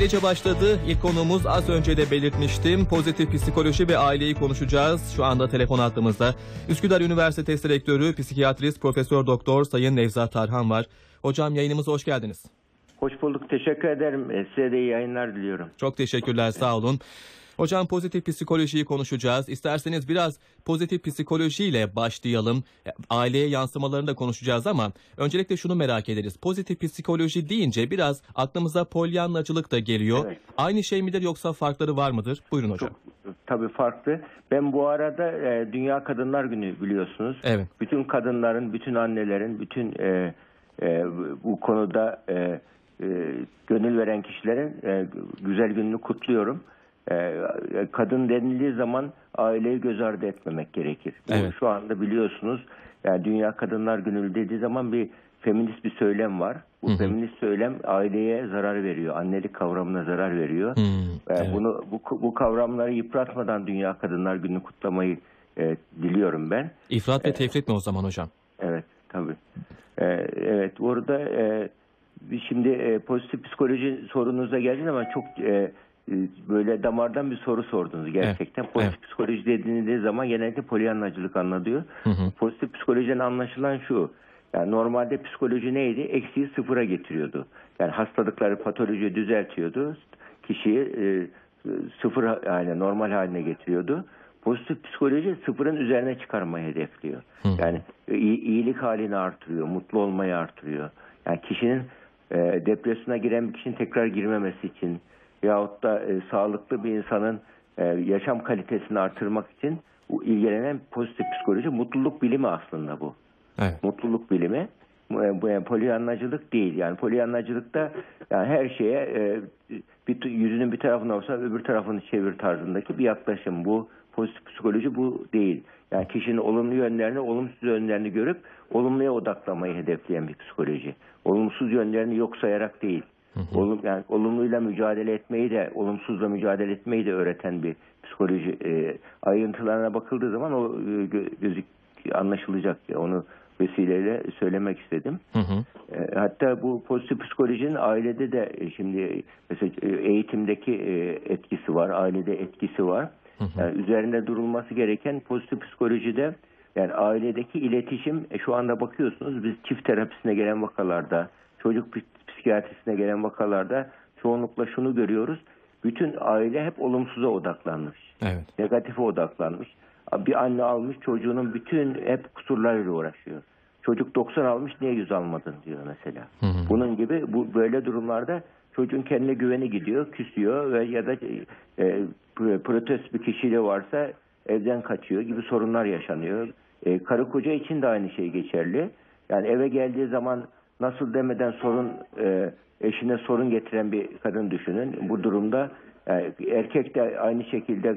Ailece başladı. İlk konuğumuz az önce de belirtmiştim. Pozitif psikoloji ve aileyi konuşacağız. Şu anda telefon hattımızda. Üsküdar Üniversitesi Rektörü, psikiyatrist Profesör Doktor Sayın Nevzat Tarhan var. Hocam yayınımıza hoş geldiniz. Hoş bulduk. Teşekkür ederim. E, Size de iyi yayınlar diliyorum. Çok teşekkürler, sağ olun. Hocam pozitif psikolojiyi konuşacağız. İsterseniz biraz pozitif psikolojiyle başlayalım. E, Aileye yansımalarını da konuşacağız ama öncelikle şunu merak ederiz. Pozitif psikoloji deyince biraz aklımıza polyanlacılık da geliyor. Evet. Aynı şey midir yoksa farkları var mıdır? Buyurun hocam. Tabii farklı. Ben bu arada e, Dünya Kadınlar Günü biliyorsunuz. Evet. Bütün kadınların, bütün annelerin, bütün e, e, bu konuda e, e, gönül veren kişilerin e, güzel gününü kutluyorum. E, kadın denildiği zaman aileyi göz ardı etmemek gerekir. Evet. Şu anda biliyorsunuz yani Dünya Kadınlar Günü dediği zaman bir feminist bir söylem var. Bu Hı hı. feminist söylem aileye zarar veriyor. Annelik kavramına zarar veriyor. Hmm, Ee, evet. Bunu bu, bu kavramları yıpratmadan Dünya Kadınlar Günü kutlamayı e, diliyorum ben. İfrat ve tefrit mi o zaman hocam? Evet tabii. Ee, evet burada e, şimdi e, pozitif psikoloji sorunuza geldiğiniz zaman çok e, e, böyle damardan bir soru sordunuz gerçekten. Evet, Pozitif psikoloji dediğiniz zaman genellikle polyanlacılık anlatıyor. Hı hı. Pozitif psikolojiden anlaşılan şu. Yani normalde psikoloji neydi? Eksiği sıfıra getiriyordu. Yani hastalıkları patoloji düzeltiyordu. Kişiyi e, sıfır haline, normal haline getiriyordu. Pozitif psikoloji sıfırın üzerine çıkarmayı hedefliyor. Hı. Yani iyi- iyilik halini artırıyor, mutlu olmayı artırıyor. Yani kişinin e, depresyona giren bir kişinin tekrar girmemesi için yahut da e, sağlıklı bir insanın e, yaşam kalitesini artırmak için ilgilenen pozitif psikoloji mutluluk bilimi aslında bu Evet. mutluluk bilimi. Bu bu yani polyanlacılık değil. Yani polyanlacılıkta yani her şeye e, bir, yüzünün bir tarafına olsa öbür tarafını çevir tarzındaki bir yaklaşım. Bu pozitif psikoloji bu değil. Yani kişinin olumlu yönlerini, olumsuz yönlerini görüp olumluya odaklamayı hedefleyen bir psikoloji. Olumsuz yönlerini yok sayarak değil. Olum, yani olumluyla mücadele etmeyi de, olumsuzla mücadele etmeyi de öğreten bir psikoloji. E, ayrıntılarına bakıldığı zaman o e, gö- gözük anlaşılacak. Onu vesileyle söylemek istedim. Hı hı. E, Hatta bu pozitif psikolojinin ailede de e, şimdi mesela e, eğitimdeki e, etkisi var, ailede etkisi var. Yani üzerinde durulması gereken pozitif psikolojide yani ailedeki iletişim e, şu anda bakıyorsunuz biz çift terapisine gelen vakalarda, çocuk psikiyatrisine gelen vakalarda çoğunlukla şunu görüyoruz. Bütün aile hep olumsuza odaklanmış Evet. negatife odaklanmış. Bir anne almış çocuğunun bütün hep kusurlarıyla uğraşıyor. Çocuk 90 almış niye 100 almadın diyor mesela. Hı hı. Bunun gibi bu böyle durumlarda çocuğun kendine güveni gidiyor, küsüyor ve ya da e, protest bir kişiyle varsa evden kaçıyor gibi sorunlar yaşanıyor. E, karı koca için de aynı şey geçerli. Yani eve geldiği zaman nasıl demeden sorun e, eşine sorun getiren bir kadın düşünün. Bu durumda yani erkek de aynı şekilde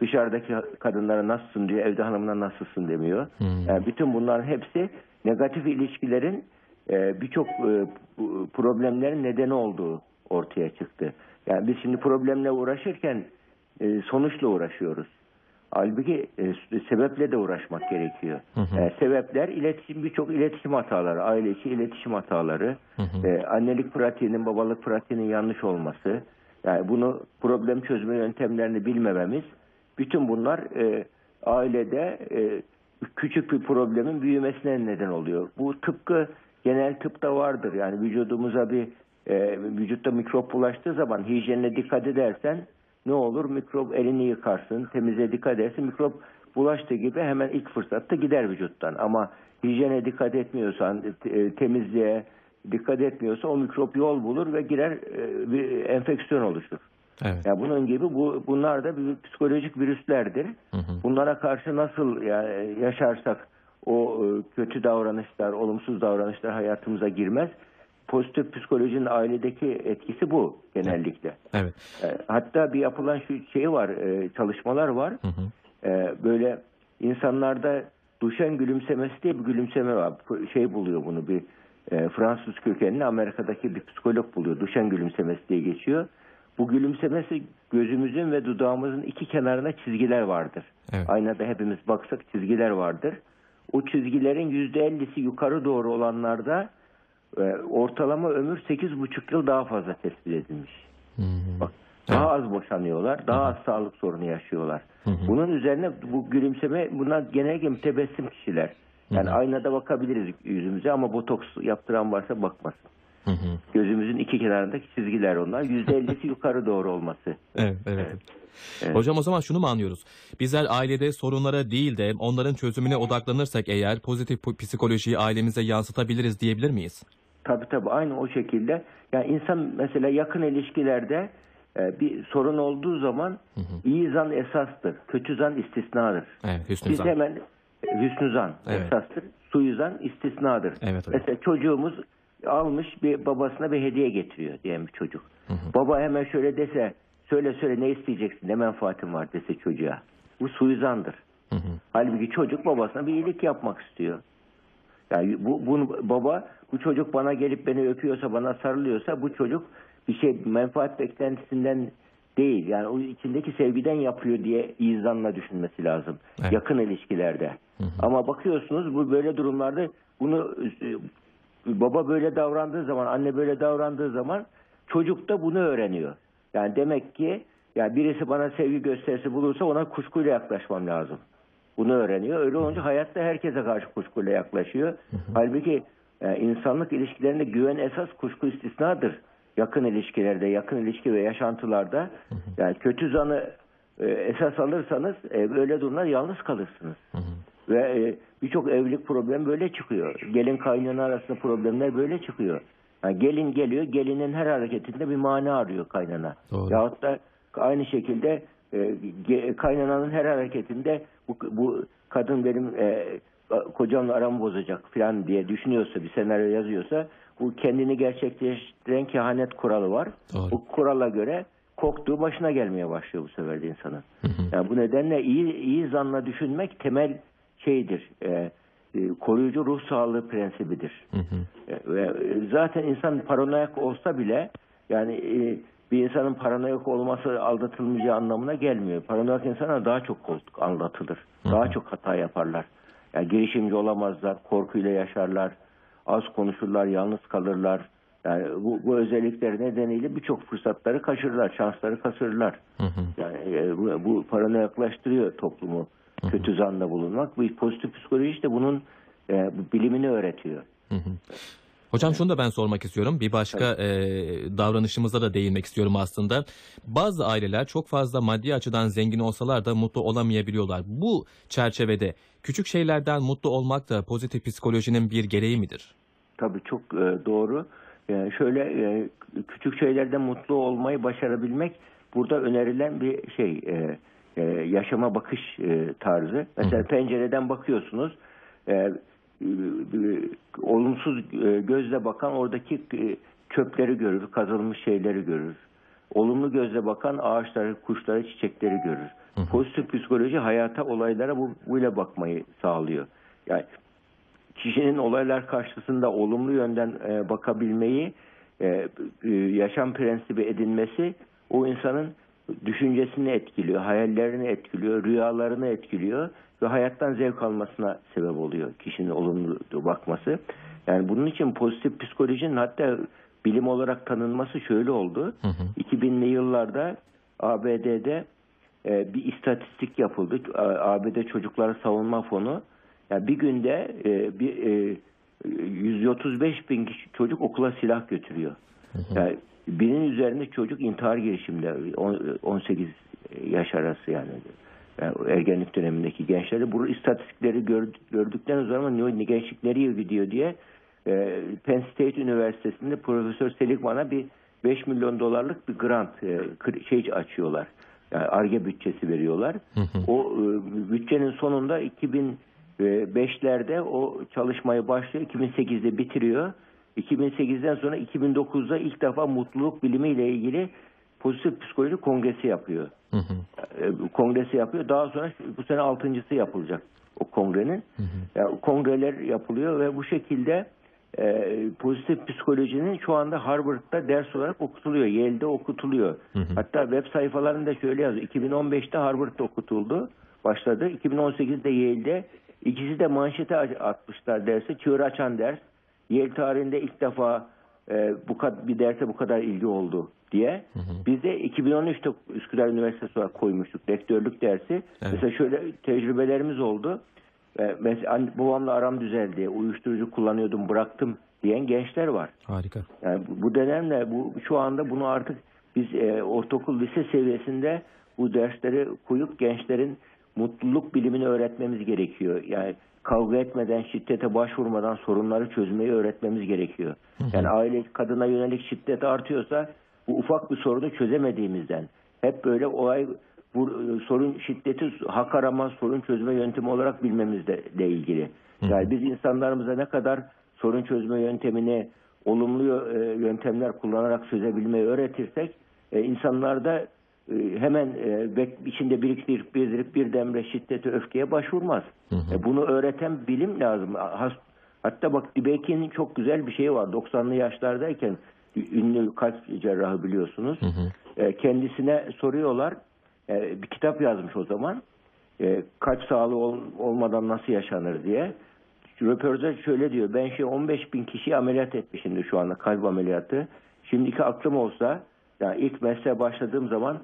dışarıdaki kadınlara nasılsın diyor, evde hanımına nasılsın demiyor. Hmm. Yani bütün bunların hepsi negatif ilişkilerin e, birçok e, problemlerin nedeni olduğu ortaya çıktı. Yani biz şimdi problemle uğraşırken e, sonuçla uğraşıyoruz. Halbuki e, sebeple de uğraşmak gerekiyor. Hı hı. E, sebepler iletişim birçok iletişim hataları, aile içi iletişim hataları, Hı hı. e, annelik pratiğinin, babalık pratiğinin yanlış olması, yani bunu problem çözme yöntemlerini bilmememiz, bütün bunlar e, ailede e, küçük bir problemin büyümesine neden oluyor. Bu tıpkı genel tıpta vardır. Yani vücudumuza bir e, vücutta mikrop bulaştığı zaman hijyenine dikkat edersen ne olur? Mikrop elini yıkarsın, temize dikkat edersin. Mikrop bulaştığı gibi hemen ilk fırsatta gider vücuttan. Ama hijyene dikkat etmiyorsan, e, temizliğe dikkat etmiyorsa o mikrop yol bulur ve girer e, bir enfeksiyon oluşur. Evet. Ya bunun gibi bu bunlar da bir psikolojik virüslerdir. Hı hı. Bunlara karşı nasıl yani yaşarsak o e, kötü davranışlar, olumsuz davranışlar hayatımıza girmez. Pozitif psikolojinin ailedeki etkisi bu genellikle. Evet. E, Hatta bir yapılan şu şey var, e, çalışmalar var. Hı hı. E, Böyle insanlarda duşen gülümsemesi diye bir gülümseme var. Şey buluyor bunu bir e, Fransız kökenli Amerika'daki bir psikolog buluyor. Duşen gülümsemesi diye geçiyor. Bu gülümsemesi gözümüzün ve dudağımızın iki kenarına çizgiler vardır. Evet. Aynada hepimiz baksak çizgiler vardır. O çizgilerin yüzde ellisi yukarı doğru olanlarda ortalama ömür 8,5 yıl daha fazla tespit edilmiş. Hı hı. Daha az boşanıyorlar. Daha az sağlık sorunu yaşıyorlar. Bunun üzerine bu gülümseme bunlar genellikle mütebessim kişiler. Yani aynada bakabiliriz yüzümüze ama botoks yaptıran varsa bakmasın. Hı hı. Gözümüzün iki kenarındaki çizgiler onlar. Yüzde ellisi yukarı doğru olması. Evet, evet. Evet. Hocam o zaman şunu mu anlıyoruz? Bizler ailede sorunlara değil de onların çözümüne odaklanırsak eğer pozitif psikolojiyi ailemize yansıtabiliriz diyebilir miyiz? Tabii tabii aynı o şekilde. Yani insan mesela yakın ilişkilerde e, bir sorun olduğu zaman iyi zan esastır. Kötü zan istisnadır. Evet, Hüsnü Biz Zan. hemen e, hüsnü zan Evet. esastır. Suizan istisnadır. Evet hocam. Mesela çocuğumuz almış bir babasına bir hediye getiriyor diyelim bir çocuk. Baba hemen şöyle dese söyle söyle ne isteyeceksin ne menfaatin var dese çocuğa. Bu suizandır. Hı hı. Halbuki çocuk babasına bir iyilik yapmak istiyor. Yani bu, bunu baba bu çocuk bana gelip beni öpüyorsa bana sarılıyorsa bu çocuk bir şey menfaat beklentisinden değil. Yani o içindeki sevgiden yapıyor diye izanla düşünmesi lazım. Evet. Yakın ilişkilerde. Ama bakıyorsunuz bu böyle durumlarda bunu e, baba böyle davrandığı zaman anne böyle davrandığı zaman çocuk da bunu öğreniyor. Yani demek ki yani birisi bana sevgi gösterisi bulursa ona kuşkuyla yaklaşmam lazım. Bunu öğreniyor. Öyle olunca hayatta herkese karşı kuşkuyla yaklaşıyor. Halbuki e, insanlık ilişkilerinde güven esas kuşku istisnadır. Yakın ilişkilerde, yakın ilişki ve yaşantılarda yani kötü zanı e, esas alırsanız e, böyle durumlar yalnız kalırsınız. Ve e, birçok evlilik problemi böyle çıkıyor. Gelin kaynana arasında problemler böyle çıkıyor. Yani gelin geliyor, gelinin her hareketinde bir mana arıyor kaynana. Doğru. Yahut da aynı şekilde e, kaynananın her hareketinde bu, bu kadın benim e, kocamla aramı bozacak falan diye düşünüyorsa, bir senaryo yazıyorsa bu kendini gerçekleştiren kehanet kuralı var. Doğru. Bu kurala göre korktuğu başına gelmeye başlıyor bu sefer de insanın. Yani bu nedenle iyi iyi zanla düşünmek temel şeydir. E, e, koruyucu ruh sağlığı prensibidir. Hı hı. E, Ve zaten insan paranoyak olsa bile yani e, bir insanın paranoyak olması aldatılmayacağı anlamına gelmiyor. Paranoyak insana daha çok kork- aldatılır. Daha çok hata yaparlar. Yani girişimci olamazlar, korkuyla yaşarlar, az konuşurlar, yalnız kalırlar. Yani bu, bu özellikleri nedeniyle birçok fırsatları kaçırırlar, şansları. Hı hı. Yani e, bu, bu paranoyaklaştırıyor toplumu. Kötü zanla bulunmak. Bu pozitif psikoloji işte bunun e, bilimini öğretiyor. Hı hı. Hocam şunu da ben sormak istiyorum. Bir başka e, davranışımıza da değinmek istiyorum aslında. Bazı aileler çok fazla maddi açıdan zengin olsalar da mutlu olamayabiliyorlar. Bu çerçevede küçük şeylerden mutlu olmak da pozitif psikolojinin bir gereği midir? Tabii çok e, doğru. Yani şöyle e, küçük şeylerden mutlu olmayı başarabilmek burada önerilen bir şey. e, e, yaşama bakış e, tarzı. Mesela pencereden bakıyorsunuz. E, olumsuz e, gözle bakan oradaki e, çöpleri görür, kazılmış şeyleri görür. Olumlu gözle bakan ağaçları, kuşları, çiçekleri görür. Pozitif psikoloji hayata, olaylara bu, böyle bakmayı sağlıyor. Yani kişinin olaylar karşısında olumlu yönden e, bakabilmeyi e, e, yaşam prensibi edinmesi o insanın düşüncesini etkiliyor, hayallerini etkiliyor, rüyalarını etkiliyor ve hayattan zevk almasına sebep oluyor kişinin olumlu bakması. Yani bunun için pozitif psikolojinin hatta bilim olarak tanınması şöyle oldu. 2000'li yıllarda ABD'de e, bir istatistik yapıldı. ABD Çocukları Savunma Fonu yani bir günde e, bir e, 135 bin kişi, çocuk okula silah götürüyor. Yani binin üzerinde çocuk intihar girişimleri on- 18 yaş arası yani. Yani ergenlik dönemindeki gençleri bu istatistikleri gör- gördükten sonra ne gençlik nereye gidiyor diye e, Penn State Üniversitesi'nde Profesör Seligman'a bir 5 milyon dolarlık bir grant e, şey açıyorlar. Yani ARGE bütçesi veriyorlar. O e, bütçenin sonunda 2005'lerde o çalışmayı başlıyor. 2008'de bitiriyor. 2008'den sonra 2009'da ilk defa mutluluk bilimiyle ilgili pozitif psikoloji kongresi yapıyor. Hı hı. E, kongresi yapıyor. Daha sonra bu sene altıncısı yapılacak o kongrenin. Yani kongreler yapılıyor ve bu şekilde e, pozitif psikolojinin şu anda Harvard'da ders olarak okutuluyor. Yale'de okutuluyor. Hatta web sayfalarında şöyle yazıyor. 2015'te Harvard'da okutuldu. Başladı. 2018'de Yale'de ikisi de manşete atmışlar dersi. Çığır açan ders. Yale tarihinde ilk defa e, bu bir derse bu kadar ilgi oldu diye. Biz de 2013'te Üsküdar Üniversitesi olarak koymuştuk rektörlük dersi. Mesela şöyle tecrübelerimiz oldu. E, Mesela babamla aram düzeldi, uyuşturucu kullanıyordum bıraktım diyen gençler var. Harika. Yani bu, bu dönemle bu şu anda bunu artık biz e, ortaokul lise seviyesinde bu dersleri koyup gençlerin mutluluk bilimini öğretmemiz gerekiyor. Yani kavga etmeden, şiddete başvurmadan sorunları çözmeyi öğretmemiz gerekiyor. Yani aile kadına yönelik şiddet artıyorsa bu ufak bir sorunu çözemediğimizden hep böyle olay bu e, sorun şiddeti hak arama, sorun çözme yöntemi olarak bilmemizle de ilgili. Yani biz insanlarımıza ne kadar sorun çözme yöntemini olumlu e, yöntemler kullanarak çözebilmeyi öğretirsek e, insanlar da e, hemen e, içinde biriktirip biriktirip birdenbire şiddete öfkeye başvurmaz. E, bunu öğreten bilim lazım. Hatta bak Dibek'in çok güzel bir şeyi var. 90'lı yaşlardayken ünlü kalp cerrahı biliyorsunuz. E, kendisine soruyorlar. E, bir kitap yazmış o zaman. E, kalp sağlığı ol- olmadan nasıl yaşanır diye. Röportaj şöyle diyor. Ben şey 15 bin kişiyi ameliyat etmişimdir şu anda kalp ameliyatı. Şimdiki aklım olsa yani ilk mesleğe başladığım zaman e,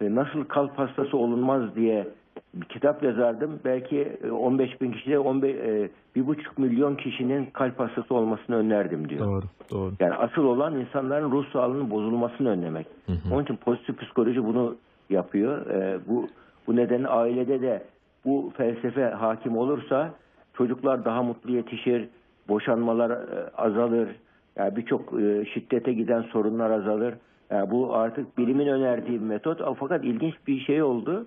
nasıl kalp hastası olunmaz diye bir kitap yazardım. Belki e, 15 bin kişide 15, e, bir buçuk milyon kişinin kalp hastası olmasını önerdim diyor. Doğru. Doğru. Yani asıl olan insanların ruh sağlığının bozulmasını önlemek. Onun için pozitif psikoloji bunu yapıyor. Ee, bu bu nedenle ailede de bu felsefe hakim olursa çocuklar daha mutlu yetişir, boşanmalar e, azalır, yani birçok e, şiddete giden sorunlar azalır. Yani bu artık bilimin önerdiği bir metot. Fakat ilginç bir şey oldu.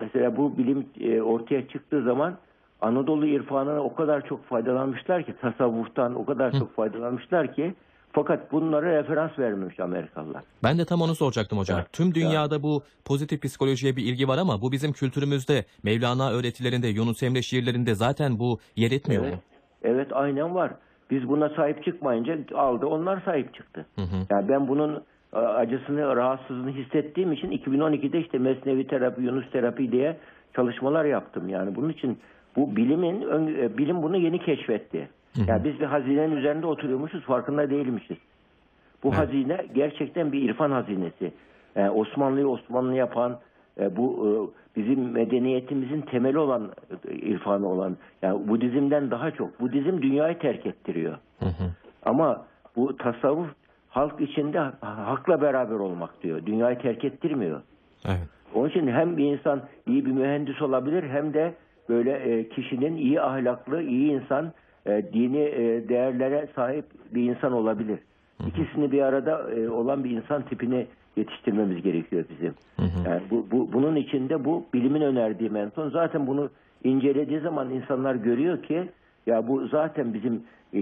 Mesela bu bilim e, ortaya çıktığı zaman Anadolu irfanına o kadar çok faydalanmışlar ki tasavvuftan o kadar çok faydalanmışlar ki fakat bunlara referans vermemiş Amerikalılar. Ben de tam onu soracaktım hocam. Ya, Tüm dünyada bu pozitif psikolojiye bir ilgi var ama bu bizim kültürümüzde, Mevlana öğretilerinde, Yunus Emre şiirlerinde zaten bu yer etmiyor Evet. mu? Evet aynen var. Biz buna sahip çıkmayınca aldı onlar sahip çıktı. Yani ben bunun e, acısını, rahatsızlığını hissettiğim için 2012'de işte mesnevi terapi, Yunus terapi diye çalışmalar yaptım. Yani bunun için bu bilimin e, bilim bunu yeni keşfetti. Yani biz bir hazinenin üzerinde oturuyormuşuz, farkında değilmişiz. Bu hazine gerçekten bir irfan hazinesi. Yani Osmanlı'yı Osmanlı yapan, e, bu e, bizim medeniyetimizin temeli olan e, irfanı olan, yani Budizm'den daha çok. Budizm dünyayı terk ettiriyor. Ama bu tasavvuf halk içinde ha- hakla beraber olmak diyor. Dünyayı terk ettirmiyor. Evet. Onun için hem bir insan iyi bir mühendis olabilir hem de böyle e, kişinin iyi ahlaklı, iyi insan, e, dini e, değerlere sahip bir insan olabilir. İkisini bir arada e, olan bir insan tipini yetiştirmemiz gerekiyor bizim. Yani bu, bu bunun içinde bu bilimin önerdiği menton. Zaten bunu incelediği zaman insanlar görüyor ki ya bu zaten bizim e,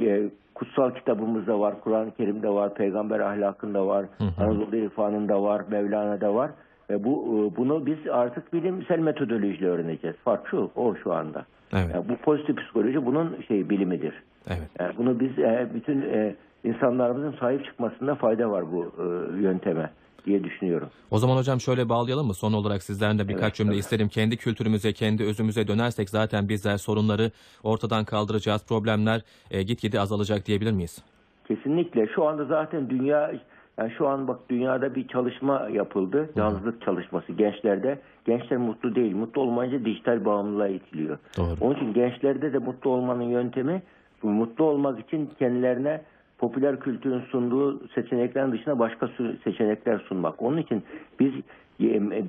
e, kutsal kitabımızda var, Kur'an-ı Kerim'de var, peygamber ahlakında var, Anadolu irfanında var, Mevlana'da var. E, bu e, bunu biz artık bilimsel metodolojiyle öğreneceğiz. Fark şu, o şu anda. Evet. Yani bu pozitif psikoloji bunun şey bilimidir. Evet. Yani bunu biz e, bütün e, insanlarımızın sahip çıkmasında fayda var bu e, yönteme diye düşünüyorum. O zaman hocam şöyle bağlayalım mı? Son olarak sizden de birkaç Evet, cümle tabii. isterim. Kendi kültürümüze, kendi özümüze dönersek zaten bizler sorunları ortadan kaldıracağız. Problemler e, gitgide azalacak diyebilir miyiz? Kesinlikle. Şu anda zaten dünya yani şu an bak dünyada bir çalışma yapıldı. Yalnızlık çalışması gençlerde. Gençler mutlu değil. Mutlu olmayınca dijital bağımlılığa itiliyor. Doğru. Onun için gençlerde de mutlu olmanın yöntemi mutlu olmak için kendilerine popüler kültürün sunduğu seçeneklerin dışında başka seçenekler sunmak. Onun için biz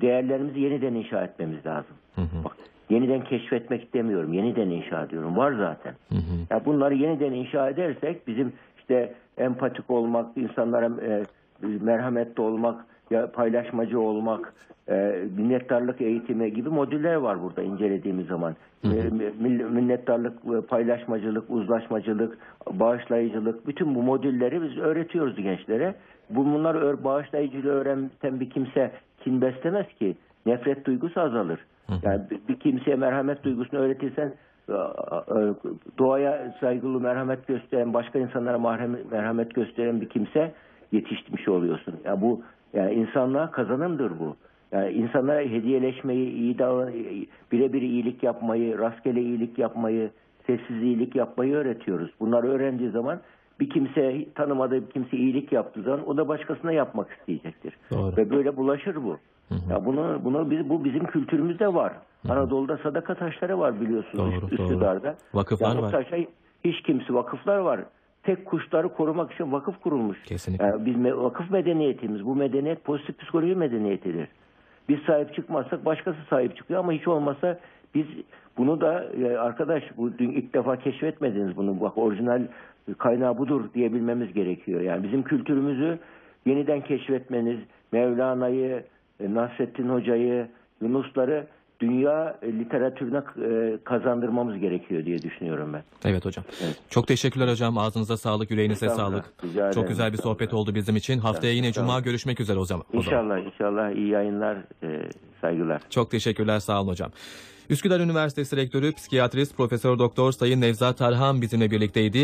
değerlerimizi yeniden inşa etmemiz lazım. Bak, yeniden keşfetmek demiyorum. Yeniden inşa diyorum. Var zaten. Ya bunları yeniden inşa edersek bizim işte empatik olmak, insanlara e, merhametli olmak, ya paylaşmacı olmak, e, minnettarlık eğitimi gibi modüller var burada incelediğimiz zaman. E, mill- minnettarlık, e, paylaşmacılık, uzlaşmacılık, bağışlayıcılık bütün bu modülleri biz öğretiyoruz gençlere. Bu bunlar bağışlayıcılığı öğreten bir kimse kin beslemez ki. Nefret duygusu azalır. Yani bir- kimseye merhamet duygusunu öğretirsen e, e, doğaya saygılı merhamet gösteren, başka insanlara merhamet, gösteren bir kimse yetişmiş oluyorsun. Ya bu yani insanlığa kazanımdır bu. Yani insanlara hediyeleşmeyi, iyi davran, birebir iyilik yapmayı, rastgele iyilik yapmayı, sessiz iyilik yapmayı öğretiyoruz. Bunları öğrendiği zaman bir kimse tanımadığı bir kimse iyilik yaptığı zaman o da başkasına yapmak isteyecektir. Doğru. Ve böyle bulaşır bu. Ya bunu bunu biz bu bizim kültürümüzde var. Anadolu'da sadaka taşları var biliyorsunuz Doğru, Üst- doğru. Üsküdar'da. Vakıflar Ya bu var. taşa hiç kimse vakıflar var. Tek kuşları korumak için vakıf kurulmuş. Kesinlikle. Yani biz me- vakıf medeniyetimiz. Bu medeniyet pozitif psikoloji medeniyetidir. Biz sahip çıkmazsak başkası sahip çıkıyor ama hiç olmazsa biz bunu da e, arkadaş bu dün ilk defa keşfetmediniz bunu. Bak orijinal kaynağı budur diyebilmemiz gerekiyor. Yani bizim kültürümüzü yeniden keşfetmeniz, Mevlana'yı, e, Nasrettin Hoca'yı, Yunusları dünya e, literatürüne e, kazandırmamız gerekiyor diye düşünüyorum ben. Evet hocam. Evet. Çok teşekkürler hocam. Ağzınıza sağlık, yüreğinize sağlık. Rica. Çok güzel bir sohbet oldu bizim için. Haftaya yine cuma görüşmek üzere hocam. İnşallah inşallah iyi yayınlar, e, saygılar. Çok teşekkürler sağ olun hocam. Üsküdar Üniversitesi Rektörü Psikiyatrist Profesör Doktor Sayın Nevzat Tarhan bizimle birlikteydi.